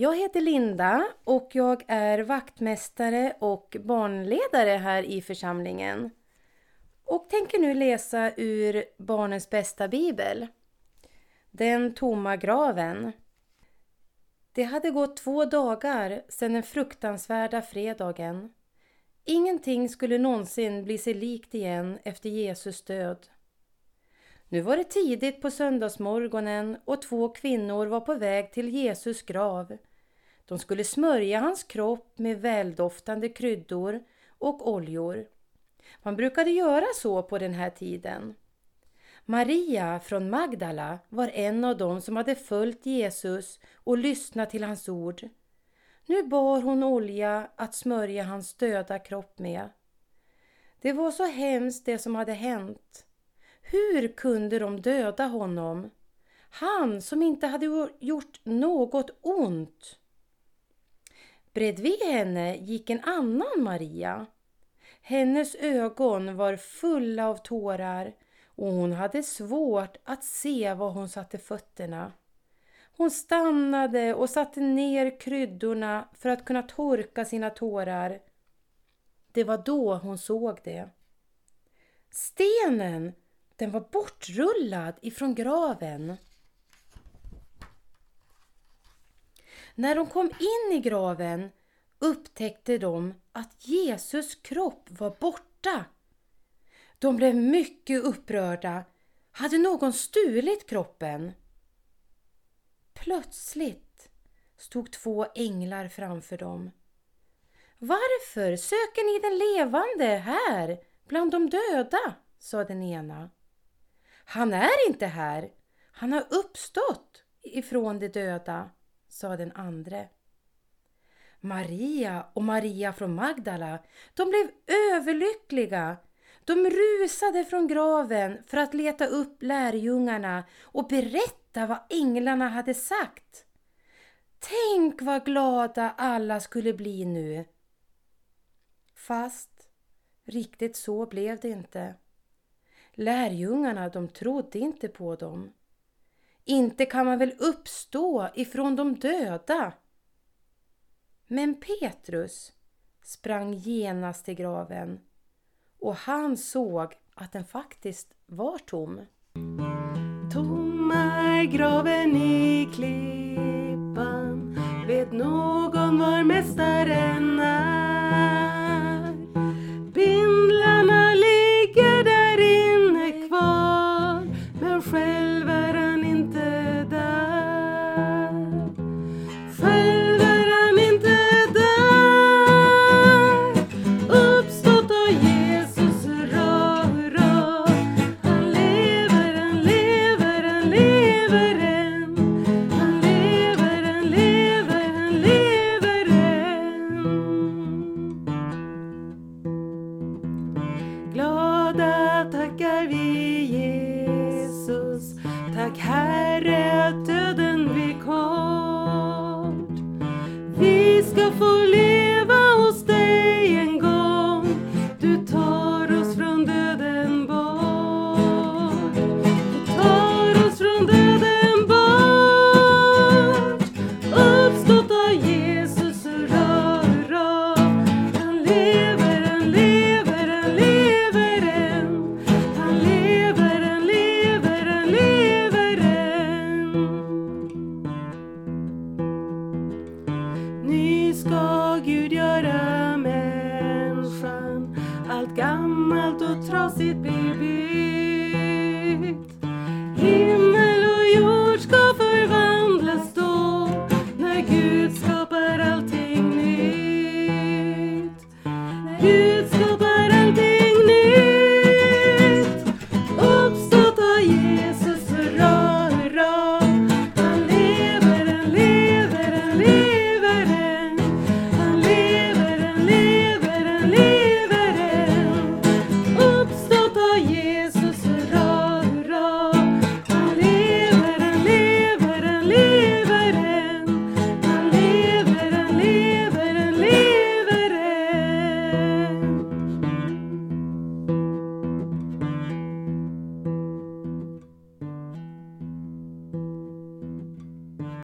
Jag heter Linda och jag är vaktmästare och barnledare här i församlingen. Och tänker nu läsa ur Barnens bästa bibel. Den tomma graven. Det hade gått två dagar sedan den fruktansvärda fredagen. Ingenting skulle någonsin bli sig likt igen efter Jesus död. Nu var det tidigt på söndagsmorgonen och två kvinnor var på väg till Jesus grav. De skulle smörja hans kropp med väldoftande kryddor och oljor. Man brukade göra så på den här tiden. Maria från Magdala var en av dem som hade följt Jesus och lyssnat till hans ord. Nu bar hon olja att smörja hans döda kropp med. Det var så hemskt det som hade hänt. Hur kunde de döda honom? Han som inte hade gjort något ont. Bredvid henne gick en annan Maria. Hennes ögon var fulla av tårar och hon hade svårt att se var hon satte fötterna. Hon stannade och satte ner kryddorna för att kunna torka sina tårar. Det var då hon såg det. Stenen, den var bortrullad ifrån graven. När de kom in i graven upptäckte de att Jesus kropp var borta. De blev mycket upprörda. Hade någon stulit kroppen? Plötsligt stod två änglar framför dem. Varför söker ni den levande här bland de döda? sa den ena. Han är inte här. Han har uppstått ifrån de döda, sa den andre. Maria och Maria från Magdala, de blev överlyckliga. De rusade från graven för att leta upp lärjungarna och berätta vad änglarna hade sagt. Tänk vad glada alla skulle bli nu. Fast riktigt så blev det inte. Lärjungarna, de trodde inte på dem. Inte kan man väl uppstå ifrån de döda? Men Petrus sprang genast till graven och han såg att den faktiskt var tom. Tomma är graven i klippan Vet någon var mästaren gammalt och trasigt baby.